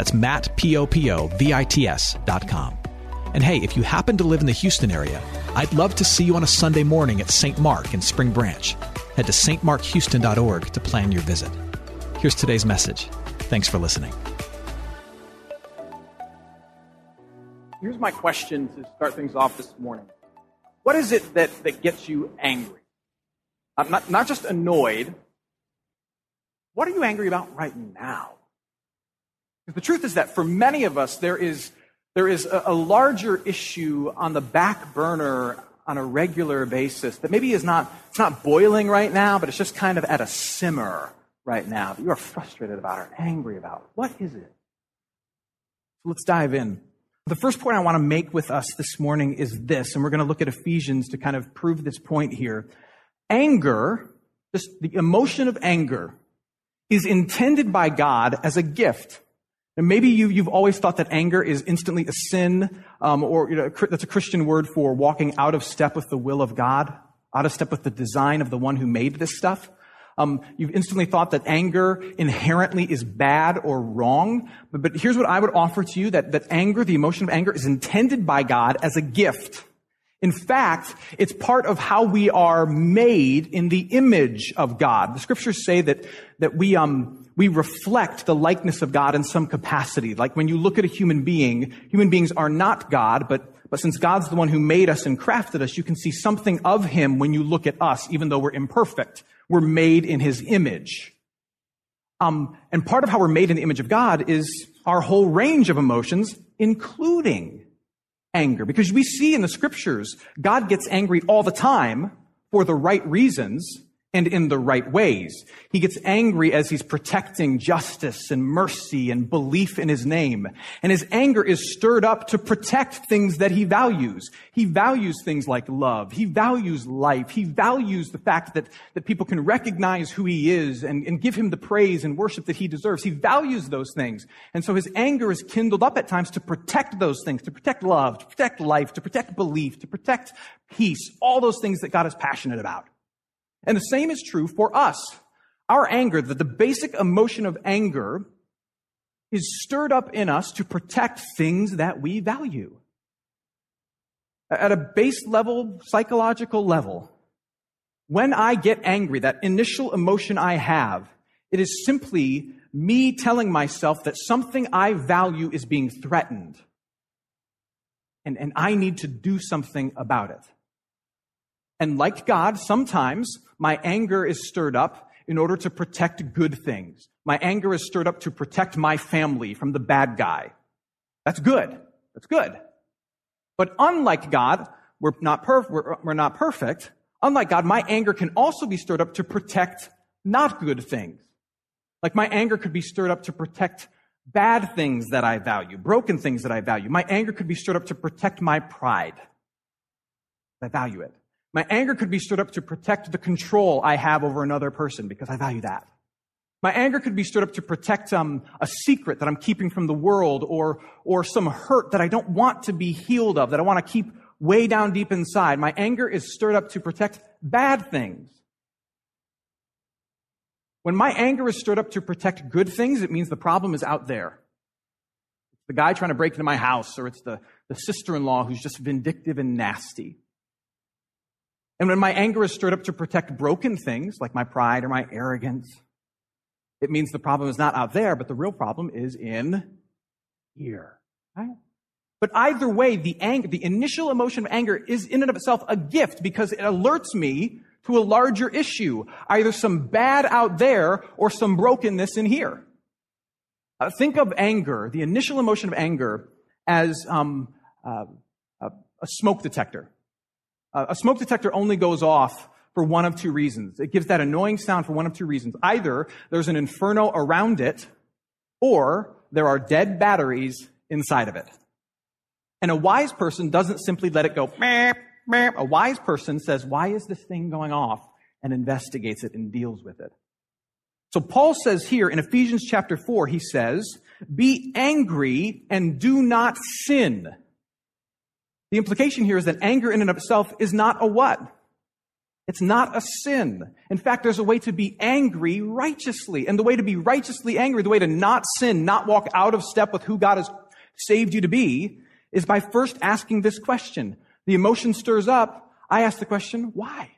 That's Matt, P-O-P-O-V-I-T-S dot com. And hey, if you happen to live in the Houston area, I'd love to see you on a Sunday morning at St. Mark in Spring Branch. Head to stmarkhouston.org to plan your visit. Here's today's message. Thanks for listening. Here's my question to start things off this morning. What is it that, that gets you angry? I'm not, not just annoyed. What are you angry about right now? The truth is that for many of us, there is, there is a, a larger issue on the back burner on a regular basis that maybe is not, it's not boiling right now, but it's just kind of at a simmer right now that you are frustrated about or angry about. What is it? Let's dive in. The first point I want to make with us this morning is this, and we're going to look at Ephesians to kind of prove this point here. Anger, just the emotion of anger, is intended by God as a gift. And maybe you, you've always thought that anger is instantly a sin, um, or you know, that's a Christian word for walking out of step with the will of God, out of step with the design of the one who made this stuff. Um, you've instantly thought that anger inherently is bad or wrong. But, but here's what I would offer to you that, that anger, the emotion of anger, is intended by God as a gift. In fact, it's part of how we are made in the image of God. The scriptures say that, that we, um, we reflect the likeness of God in some capacity. Like when you look at a human being, human beings are not God, but, but since God's the one who made us and crafted us, you can see something of Him when you look at us, even though we're imperfect. We're made in His image. Um, and part of how we're made in the image of God is our whole range of emotions, including anger. Because we see in the scriptures, God gets angry all the time for the right reasons and in the right ways. He gets angry as he's protecting justice and mercy and belief in his name. And his anger is stirred up to protect things that he values. He values things like love. He values life. He values the fact that, that people can recognize who he is and, and give him the praise and worship that he deserves. He values those things. And so his anger is kindled up at times to protect those things, to protect love, to protect life, to protect belief, to protect peace, all those things that God is passionate about. And the same is true for us. Our anger, that the basic emotion of anger is stirred up in us to protect things that we value. At a base level, psychological level, when I get angry, that initial emotion I have, it is simply me telling myself that something I value is being threatened. And, and I need to do something about it. And like God, sometimes my anger is stirred up in order to protect good things. My anger is stirred up to protect my family from the bad guy. That's good. That's good. But unlike God, we're not, perf- we're, we're not perfect. Unlike God, my anger can also be stirred up to protect not good things. Like my anger could be stirred up to protect bad things that I value, broken things that I value. My anger could be stirred up to protect my pride. I value it. My anger could be stirred up to protect the control I have over another person because I value that. My anger could be stirred up to protect um, a secret that I'm keeping from the world or, or some hurt that I don't want to be healed of, that I want to keep way down deep inside. My anger is stirred up to protect bad things. When my anger is stirred up to protect good things, it means the problem is out there. It's the guy trying to break into my house, or it's the, the sister in law who's just vindictive and nasty. And when my anger is stirred up to protect broken things, like my pride or my arrogance, it means the problem is not out there, but the real problem is in here. Right? But either way, the anger, the initial emotion of anger is in and of itself a gift because it alerts me to a larger issue, either some bad out there or some brokenness in here. Uh, think of anger, the initial emotion of anger, as um, uh, a, a, smoke detector. Uh, a smoke detector only goes off for one of two reasons. It gives that annoying sound for one of two reasons. Either there's an inferno around it, or there are dead batteries inside of it. And a wise person doesn't simply let it go, Meep, meep. a wise person says, why is this thing going off? And investigates it and deals with it. So Paul says here in Ephesians chapter 4, he says, be angry and do not sin. The implication here is that anger in and of itself is not a what? It's not a sin. In fact, there's a way to be angry righteously. And the way to be righteously angry, the way to not sin, not walk out of step with who God has saved you to be, is by first asking this question the emotion stirs up, I ask the question, why?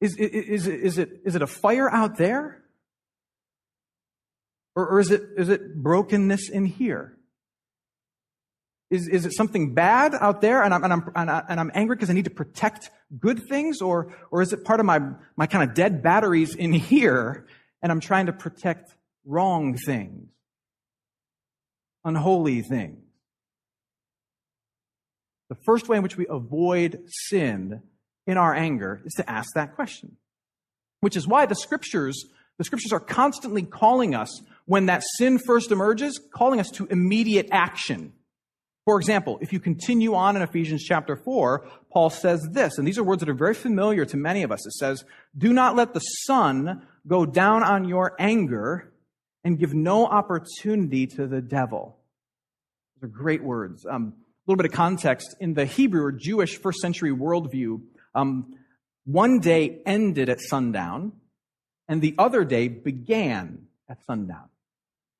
Is, is, is, it, is it a fire out there? Or, or is, it, is it brokenness in here? Is, is it something bad out there and I'm, and I'm, and, I, and I'm angry because I need to protect good things? Or, or is it part of my, my kind of dead batteries in here and I'm trying to protect wrong things, unholy things? The first way in which we avoid sin in our anger is to ask that question. Which is why the scriptures, the scriptures are constantly calling us when that sin first emerges, calling us to immediate action. For example, if you continue on in Ephesians chapter 4, Paul says this, and these are words that are very familiar to many of us. It says, Do not let the sun go down on your anger and give no opportunity to the devil. Those are great words. Um, a little bit of context. In the Hebrew or Jewish first century worldview, um, one day ended at sundown, and the other day began at sundown.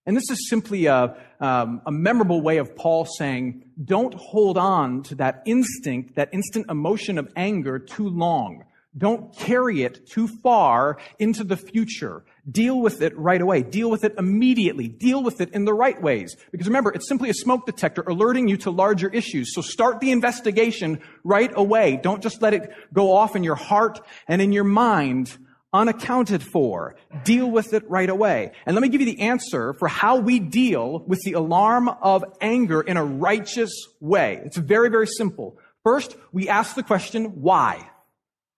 And this is simply a, um, a memorable way of Paul saying, don't hold on to that instinct, that instant emotion of anger too long. Don't carry it too far into the future. Deal with it right away. Deal with it immediately. Deal with it in the right ways. Because remember, it's simply a smoke detector alerting you to larger issues. So start the investigation right away. Don't just let it go off in your heart and in your mind unaccounted for. Deal with it right away. And let me give you the answer for how we deal with the alarm of anger in a righteous way. It's very, very simple. First, we ask the question, why?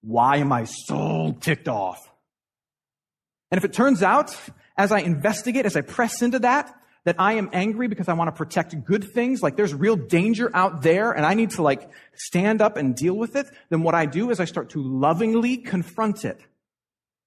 Why am I so ticked off? And if it turns out, as I investigate, as I press into that, that I am angry because I want to protect good things, like there's real danger out there and I need to like stand up and deal with it, then what I do is I start to lovingly confront it.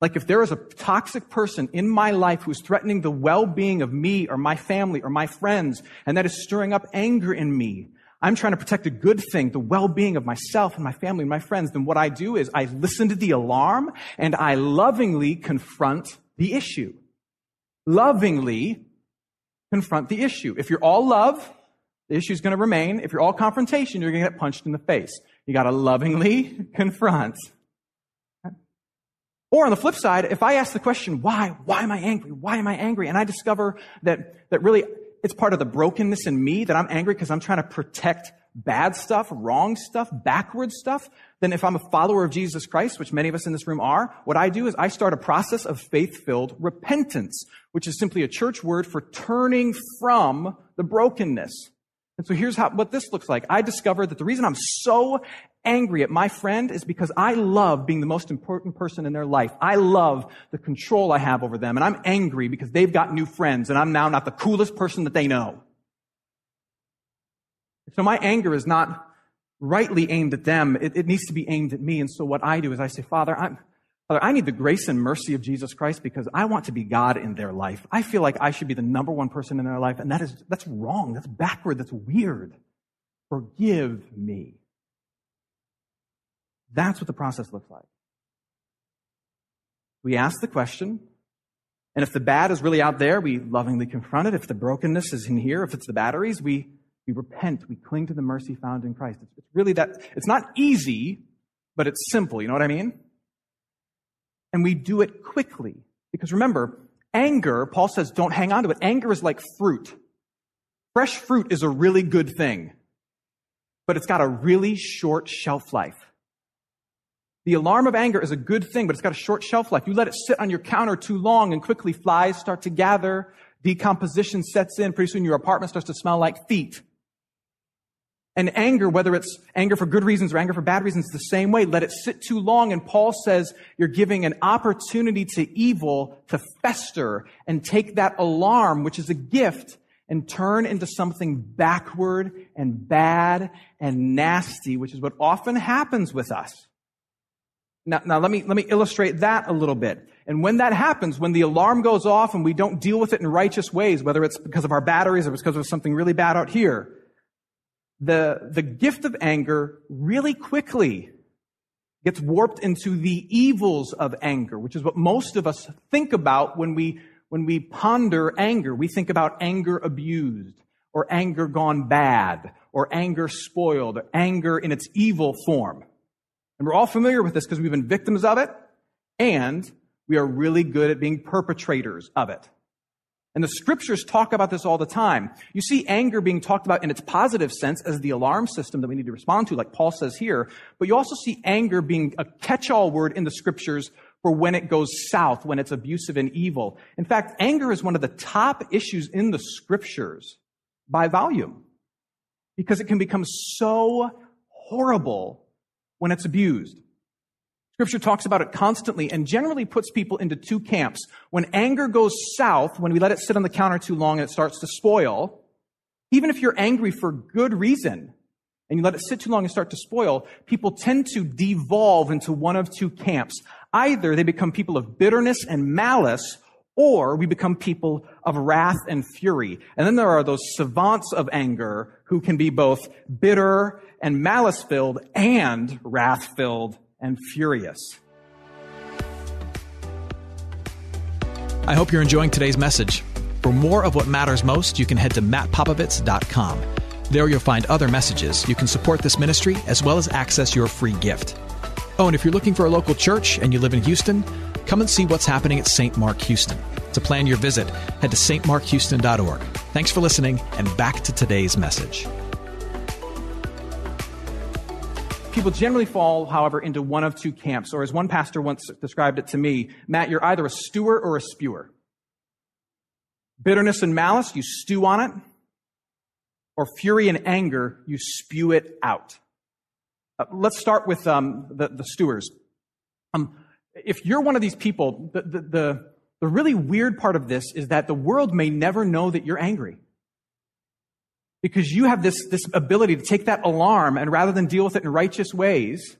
Like if there is a toxic person in my life who's threatening the well-being of me or my family or my friends, and that is stirring up anger in me, I'm trying to protect a good thing, the well-being of myself and my family and my friends, then what I do is I listen to the alarm and I lovingly confront the issue. Lovingly confront the issue. If you're all love, the issue is going to remain. If you're all confrontation, you're going to get punched in the face. You got to lovingly confront. Or on the flip side, if I ask the question, why? Why am I angry? Why am I angry? And I discover that, that really it's part of the brokenness in me that I'm angry because I'm trying to protect bad stuff, wrong stuff, backward stuff, then if I'm a follower of Jesus Christ, which many of us in this room are, what I do is I start a process of faith-filled repentance, which is simply a church word for turning from the brokenness. And so here's how, what this looks like. I discovered that the reason I'm so angry at my friend is because I love being the most important person in their life. I love the control I have over them. And I'm angry because they've got new friends and I'm now not the coolest person that they know. So my anger is not rightly aimed at them. It, it needs to be aimed at me. And so what I do is I say, Father, I'm, Father, I need the grace and mercy of Jesus Christ because I want to be God in their life. I feel like I should be the number one person in their life, and that is, that's wrong. That's backward. That's weird. Forgive me. That's what the process looks like. We ask the question, and if the bad is really out there, we lovingly confront it. If the brokenness is in here, if it's the batteries, we, we repent. We cling to the mercy found in Christ. It's, it's really that, it's not easy, but it's simple. You know what I mean? And we do it quickly. Because remember, anger, Paul says, don't hang on to it. Anger is like fruit. Fresh fruit is a really good thing, but it's got a really short shelf life. The alarm of anger is a good thing, but it's got a short shelf life. You let it sit on your counter too long and quickly flies start to gather, decomposition sets in, pretty soon your apartment starts to smell like feet. And anger, whether it's anger for good reasons or anger for bad reasons, the same way. Let it sit too long. And Paul says you're giving an opportunity to evil to fester and take that alarm, which is a gift, and turn into something backward and bad and nasty, which is what often happens with us. Now, now let me, let me illustrate that a little bit. And when that happens, when the alarm goes off and we don't deal with it in righteous ways, whether it's because of our batteries or because of something really bad out here, the, the gift of anger really quickly gets warped into the evils of anger, which is what most of us think about when we, when we ponder anger. We think about anger abused, or anger gone bad, or anger spoiled, or anger in its evil form. And we're all familiar with this because we've been victims of it, and we are really good at being perpetrators of it. And the scriptures talk about this all the time. You see anger being talked about in its positive sense as the alarm system that we need to respond to, like Paul says here. But you also see anger being a catch-all word in the scriptures for when it goes south, when it's abusive and evil. In fact, anger is one of the top issues in the scriptures by volume because it can become so horrible when it's abused. Scripture talks about it constantly and generally puts people into two camps. When anger goes south, when we let it sit on the counter too long and it starts to spoil, even if you're angry for good reason and you let it sit too long and start to spoil, people tend to devolve into one of two camps. Either they become people of bitterness and malice, or we become people of wrath and fury. And then there are those savants of anger who can be both bitter and malice filled and wrath filled and furious. I hope you're enjoying today's message. For more of what matters most, you can head to mattpopovits.com. There you'll find other messages. You can support this ministry as well as access your free gift. Oh, and if you're looking for a local church and you live in Houston, come and see what's happening at St. Mark Houston. To plan your visit, head to stmarkhouston.org. Thanks for listening, and back to today's message. People generally fall, however, into one of two camps, or as one pastor once described it to me, Matt, you're either a stewer or a spewer. Bitterness and malice, you stew on it, or fury and anger, you spew it out. Uh, let's start with um, the, the stewers. Um, if you're one of these people, the, the, the, the really weird part of this is that the world may never know that you're angry because you have this, this ability to take that alarm and rather than deal with it in righteous ways,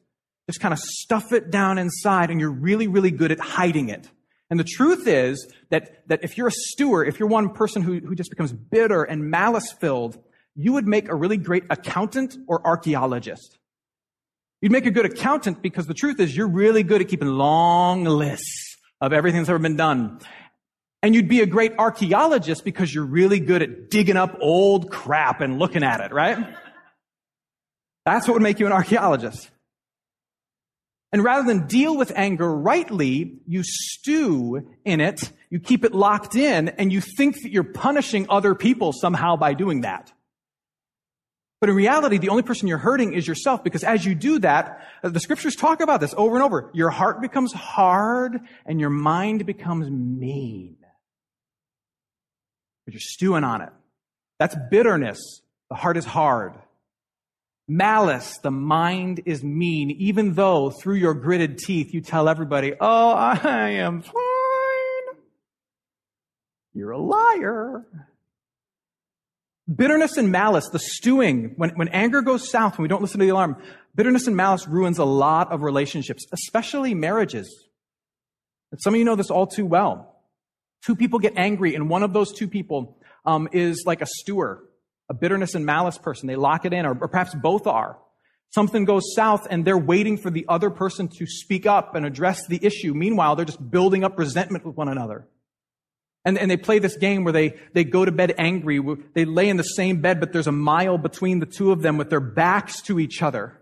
just kind of stuff it down inside and you're really, really good at hiding it. And the truth is that, that if you're a steward, if you're one person who, who just becomes bitter and malice filled, you would make a really great accountant or archaeologist. You'd make a good accountant because the truth is you're really good at keeping long lists of everything that's ever been done. And you'd be a great archaeologist because you're really good at digging up old crap and looking at it, right? That's what would make you an archaeologist. And rather than deal with anger rightly, you stew in it, you keep it locked in, and you think that you're punishing other people somehow by doing that. But in reality, the only person you're hurting is yourself because as you do that, uh, the scriptures talk about this over and over. Your heart becomes hard and your mind becomes mean but you're stewing on it. That's bitterness. The heart is hard. Malice, the mind is mean, even though through your gritted teeth you tell everybody, oh, I am fine. You're a liar. Bitterness and malice, the stewing, when, when anger goes south, when we don't listen to the alarm, bitterness and malice ruins a lot of relationships, especially marriages. And some of you know this all too well. Two people get angry, and one of those two people um, is like a stewer, a bitterness and malice person. They lock it in, or, or perhaps both are. Something goes south, and they're waiting for the other person to speak up and address the issue. Meanwhile, they're just building up resentment with one another. And, and they play this game where they, they go to bed angry. They lay in the same bed, but there's a mile between the two of them with their backs to each other.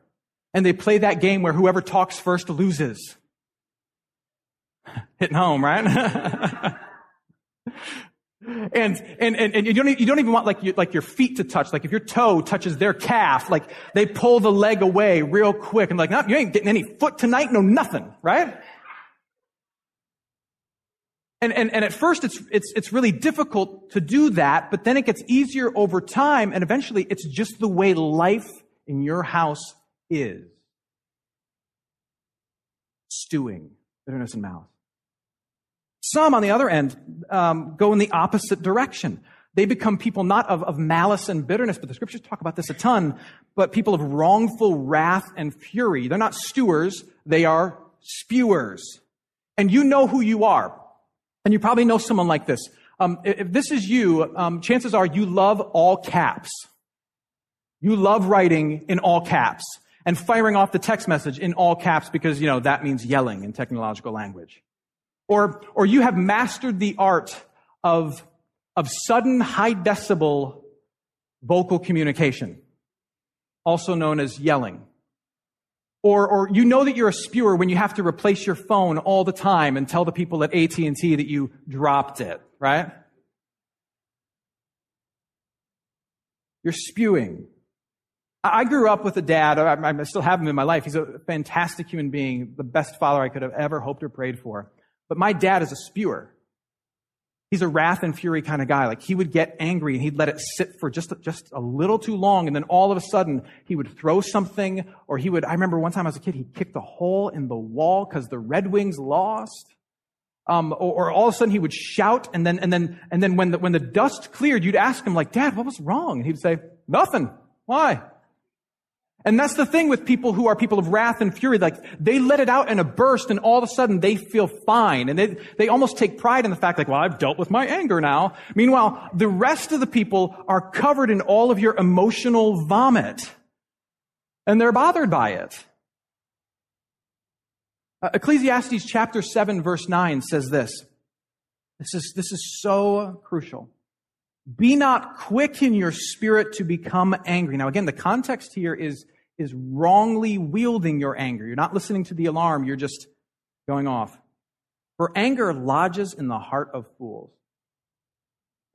And they play that game where whoever talks first loses. Hitting home, right? and, and, and, and, you don't, you don't even want like, your, like your feet to touch. Like if your toe touches their calf, like they pull the leg away real quick and like, no, you ain't getting any foot tonight, no nothing, right? And, and, and at first it's, it's, it's really difficult to do that, but then it gets easier over time, and eventually it's just the way life in your house is. Stewing, bitterness and malice. Some, on the other end, um, go in the opposite direction. They become people not of, of malice and bitterness, but the scriptures talk about this a ton, but people of wrongful wrath and fury. They're not stewers, they are spewers. And you know who you are. And you probably know someone like this. Um, if this is you, um, chances are you love all caps. You love writing in all caps and firing off the text message in all caps because, you know, that means yelling in technological language. Or, or you have mastered the art of, of sudden high decibel vocal communication, also known as yelling. Or, or you know that you're a spewer when you have to replace your phone all the time and tell the people at AT&T that you dropped it, right? You're spewing. I grew up with a dad. I still have him in my life. He's a fantastic human being, the best father I could have ever hoped or prayed for. But my dad is a spewer. He's a wrath and fury kind of guy. Like he would get angry and he'd let it sit for just, just a little too long. And then all of a sudden he would throw something or he would, I remember one time as a kid, he kicked a hole in the wall because the Red Wings lost. Um, or, or, all of a sudden he would shout and then, and then, and then when the, when the dust cleared, you'd ask him like, Dad, what was wrong? And he'd say, nothing. Why? And that's the thing with people who are people of wrath and fury. Like, they let it out in a burst and all of a sudden they feel fine. And they, they almost take pride in the fact like, well, I've dealt with my anger now. Meanwhile, the rest of the people are covered in all of your emotional vomit. And they're bothered by it. Uh, Ecclesiastes chapter 7 verse 9 says this. This is, this is so crucial. Be not quick in your spirit to become angry. Now again, the context here is is wrongly wielding your anger. You're not listening to the alarm, you're just going off. For anger lodges in the heart of fools.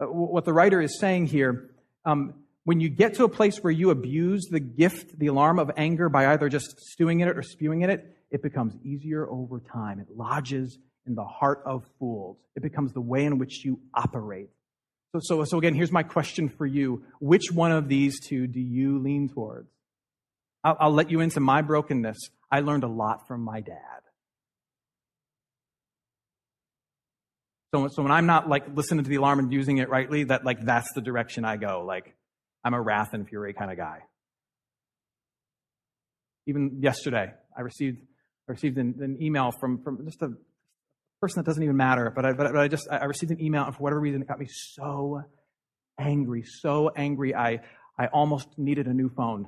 Uh, what the writer is saying here, um, when you get to a place where you abuse the gift, the alarm of anger by either just stewing in it or spewing in it, it becomes easier over time. It lodges in the heart of fools. It becomes the way in which you operate. So, so, so again, here's my question for you. Which one of these two do you lean towards? I'll, I'll let you into my brokenness. I learned a lot from my dad. So, so when I'm not like listening to the alarm and using it rightly, that like that's the direction I go. Like I'm a wrath and fury kind of guy. Even yesterday, I received I received an, an email from from just a person that doesn't even matter, but I, but, but I just I received an email and for whatever reason it got me so angry, so angry. I I almost needed a new phone.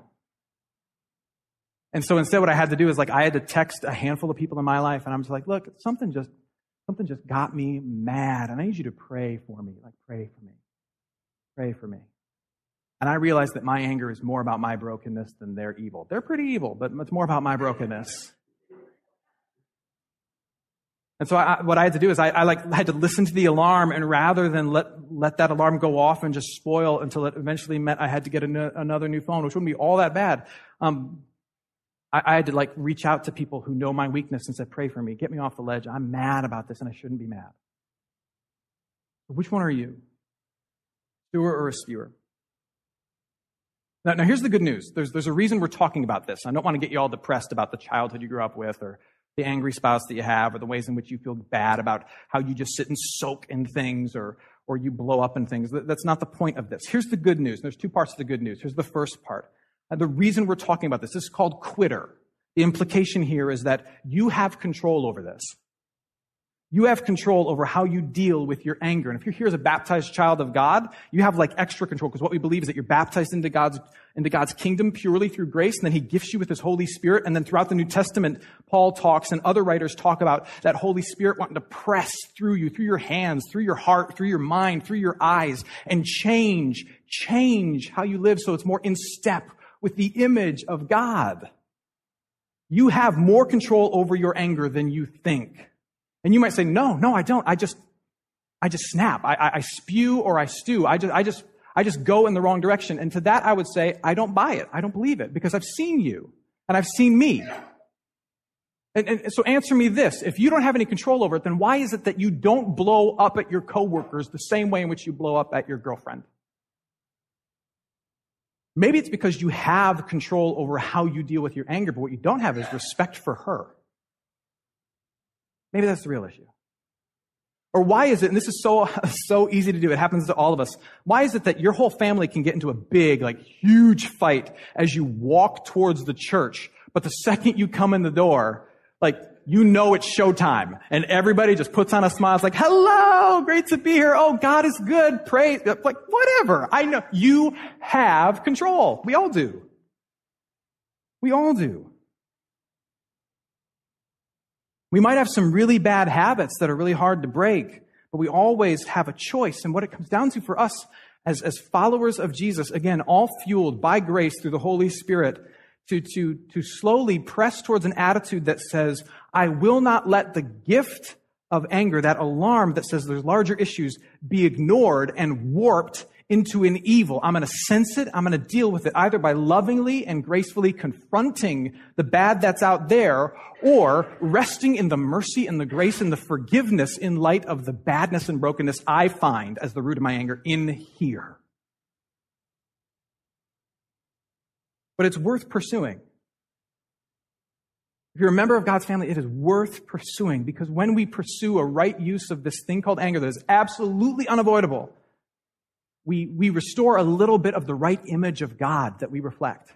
And so instead, what I had to do is like I had to text a handful of people in my life, and I'm just like, look, something just something just got me mad, and I need you to pray for me. Like, pray for me, pray for me. And I realized that my anger is more about my brokenness than their evil. They're pretty evil, but it's more about my brokenness. And so I, what I had to do is I, I, like had to listen to the alarm, and rather than let let that alarm go off and just spoil until it eventually meant I had to get another new phone, which wouldn't be all that bad. Um, I, I had to like reach out to people who know my weakness and said, pray for me, get me off the ledge. I'm mad about this and I shouldn't be mad. But which one are you? Stewer or a spewer? Now, now, here's the good news. There's, there's a reason we're talking about this. I don't want to get you all depressed about the childhood you grew up with or the angry spouse that you have or the ways in which you feel bad about how you just sit and soak in things or, or you blow up in things. That's not the point of this. Here's the good news. There's two parts of the good news. Here's the first part. And the reason we're talking about this, this is called quitter. The implication here is that you have control over this. You have control over how you deal with your anger. And if you're here as a baptized child of God, you have like extra control because what we believe is that you're baptized into God's, into God's kingdom purely through grace and then He gifts you with His Holy Spirit. And then throughout the New Testament, Paul talks and other writers talk about that Holy Spirit wanting to press through you, through your hands, through your heart, through your mind, through your eyes and change, change how you live so it's more in step with the image of God. You have more control over your anger than you think. And you might say, no, no, I don't. I just, I just snap. I, I, I spew or I stew. I just, I just, I just go in the wrong direction. And to that, I would say, I don't buy it. I don't believe it because I've seen you and I've seen me. And, and, so answer me this. If you don't have any control over it, then why is it that you don't blow up at your coworkers the same way in which you blow up at your girlfriend? Maybe it's because you have control over how you deal with your anger, but what you don't have is respect for her. Maybe that's the real issue. Or why is it, and this is so, so easy to do, it happens to all of us. Why is it that your whole family can get into a big, like huge fight as you walk towards the church, but the second you come in the door, like you know it's showtime and everybody just puts on a smile. It's like, hello, great to be here. Oh, God is good. Praise. Like, whatever. I know you have control. We all do. We all do. We might have some really bad habits that are really hard to break, but we always have a choice. And what it comes down to for us as, as followers of Jesus, again, all fueled by grace through the Holy Spirit, to, to, to slowly press towards an attitude that says, I will not let the gift of anger, that alarm that says there's larger issues, be ignored and warped into an evil. I'm going to sense it. I'm going to deal with it either by lovingly and gracefully confronting the bad that's out there or resting in the mercy and the grace and the forgiveness in light of the badness and brokenness I find as the root of my anger in here. But it's worth pursuing. If you're a member of God's family, it is worth pursuing because when we pursue a right use of this thing called anger that is absolutely unavoidable, we, we restore a little bit of the right image of God that we reflect.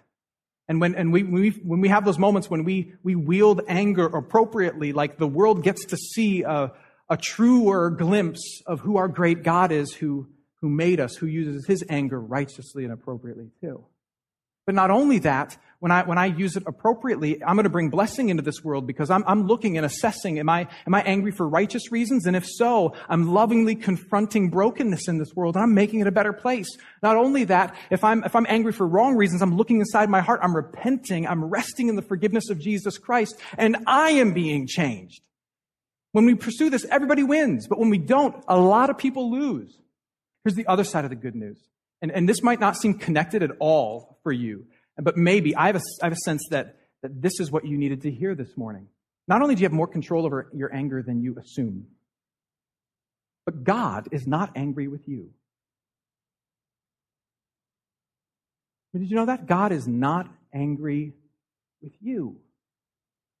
And when, and we, we, when we have those moments when we, we wield anger appropriately, like the world gets to see a, a truer glimpse of who our great God is, who, who made us, who uses his anger righteously and appropriately too. But not only that, when I, when I use it appropriately, I'm going to bring blessing into this world because I'm, I'm looking and assessing, am I, am I angry for righteous reasons? And if so, I'm lovingly confronting brokenness in this world and I'm making it a better place. Not only that, if I'm, if I'm angry for wrong reasons, I'm looking inside my heart, I'm repenting, I'm resting in the forgiveness of Jesus Christ, and I am being changed. When we pursue this, everybody wins. But when we don't, a lot of people lose. Here's the other side of the good news. And, and this might not seem connected at all for you, but maybe I have a, I have a sense that, that this is what you needed to hear this morning. Not only do you have more control over your anger than you assume, but God is not angry with you. Did you know that? God is not angry with you.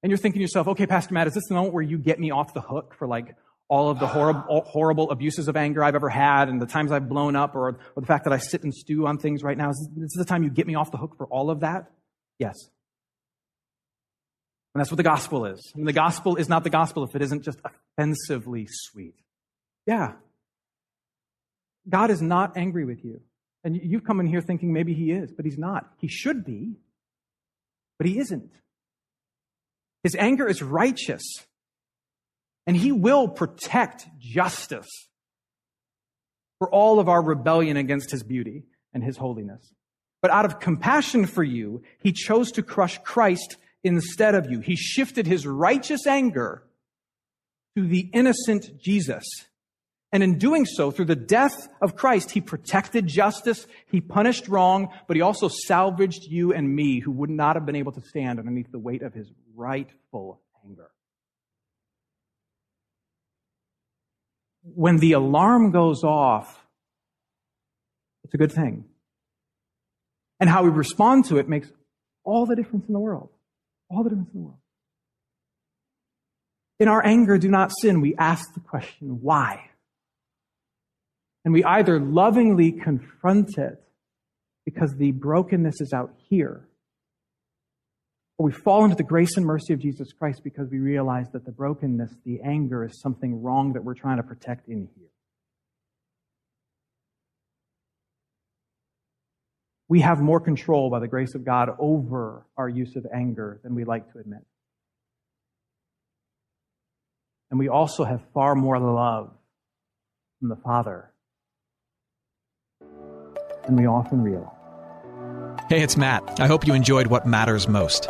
And you're thinking to yourself, okay, Pastor Matt, is this the moment where you get me off the hook for like all of the ah. horrible, horrible abuses of anger I've ever had and the times I've blown up or, or the fact that I sit and stew on things right now. Is this the time you get me off the hook for all of that? Yes. And that's what the gospel is. And the gospel is not the gospel if it isn't just offensively sweet. Yeah. God is not angry with you. And you've come in here thinking maybe he is, but he's not. He should be, but he isn't. His anger is righteous. And he will protect justice for all of our rebellion against his beauty and his holiness. But out of compassion for you, he chose to crush Christ instead of you. He shifted his righteous anger to the innocent Jesus. And in doing so, through the death of Christ, he protected justice, he punished wrong, but he also salvaged you and me who would not have been able to stand underneath the weight of his rightful anger. When the alarm goes off, it's a good thing. And how we respond to it makes all the difference in the world. All the difference in the world. In our anger, do not sin. We ask the question, why? And we either lovingly confront it because the brokenness is out here, Or we fall into the grace and mercy of Jesus Christ because we realize that the brokenness, the anger, is something wrong that we're trying to protect in here. We have more control by the grace of God over our use of anger than we like to admit. And we also have far more love from the Father than we often realize. Hey, it's Matt. I hope you enjoyed what matters most.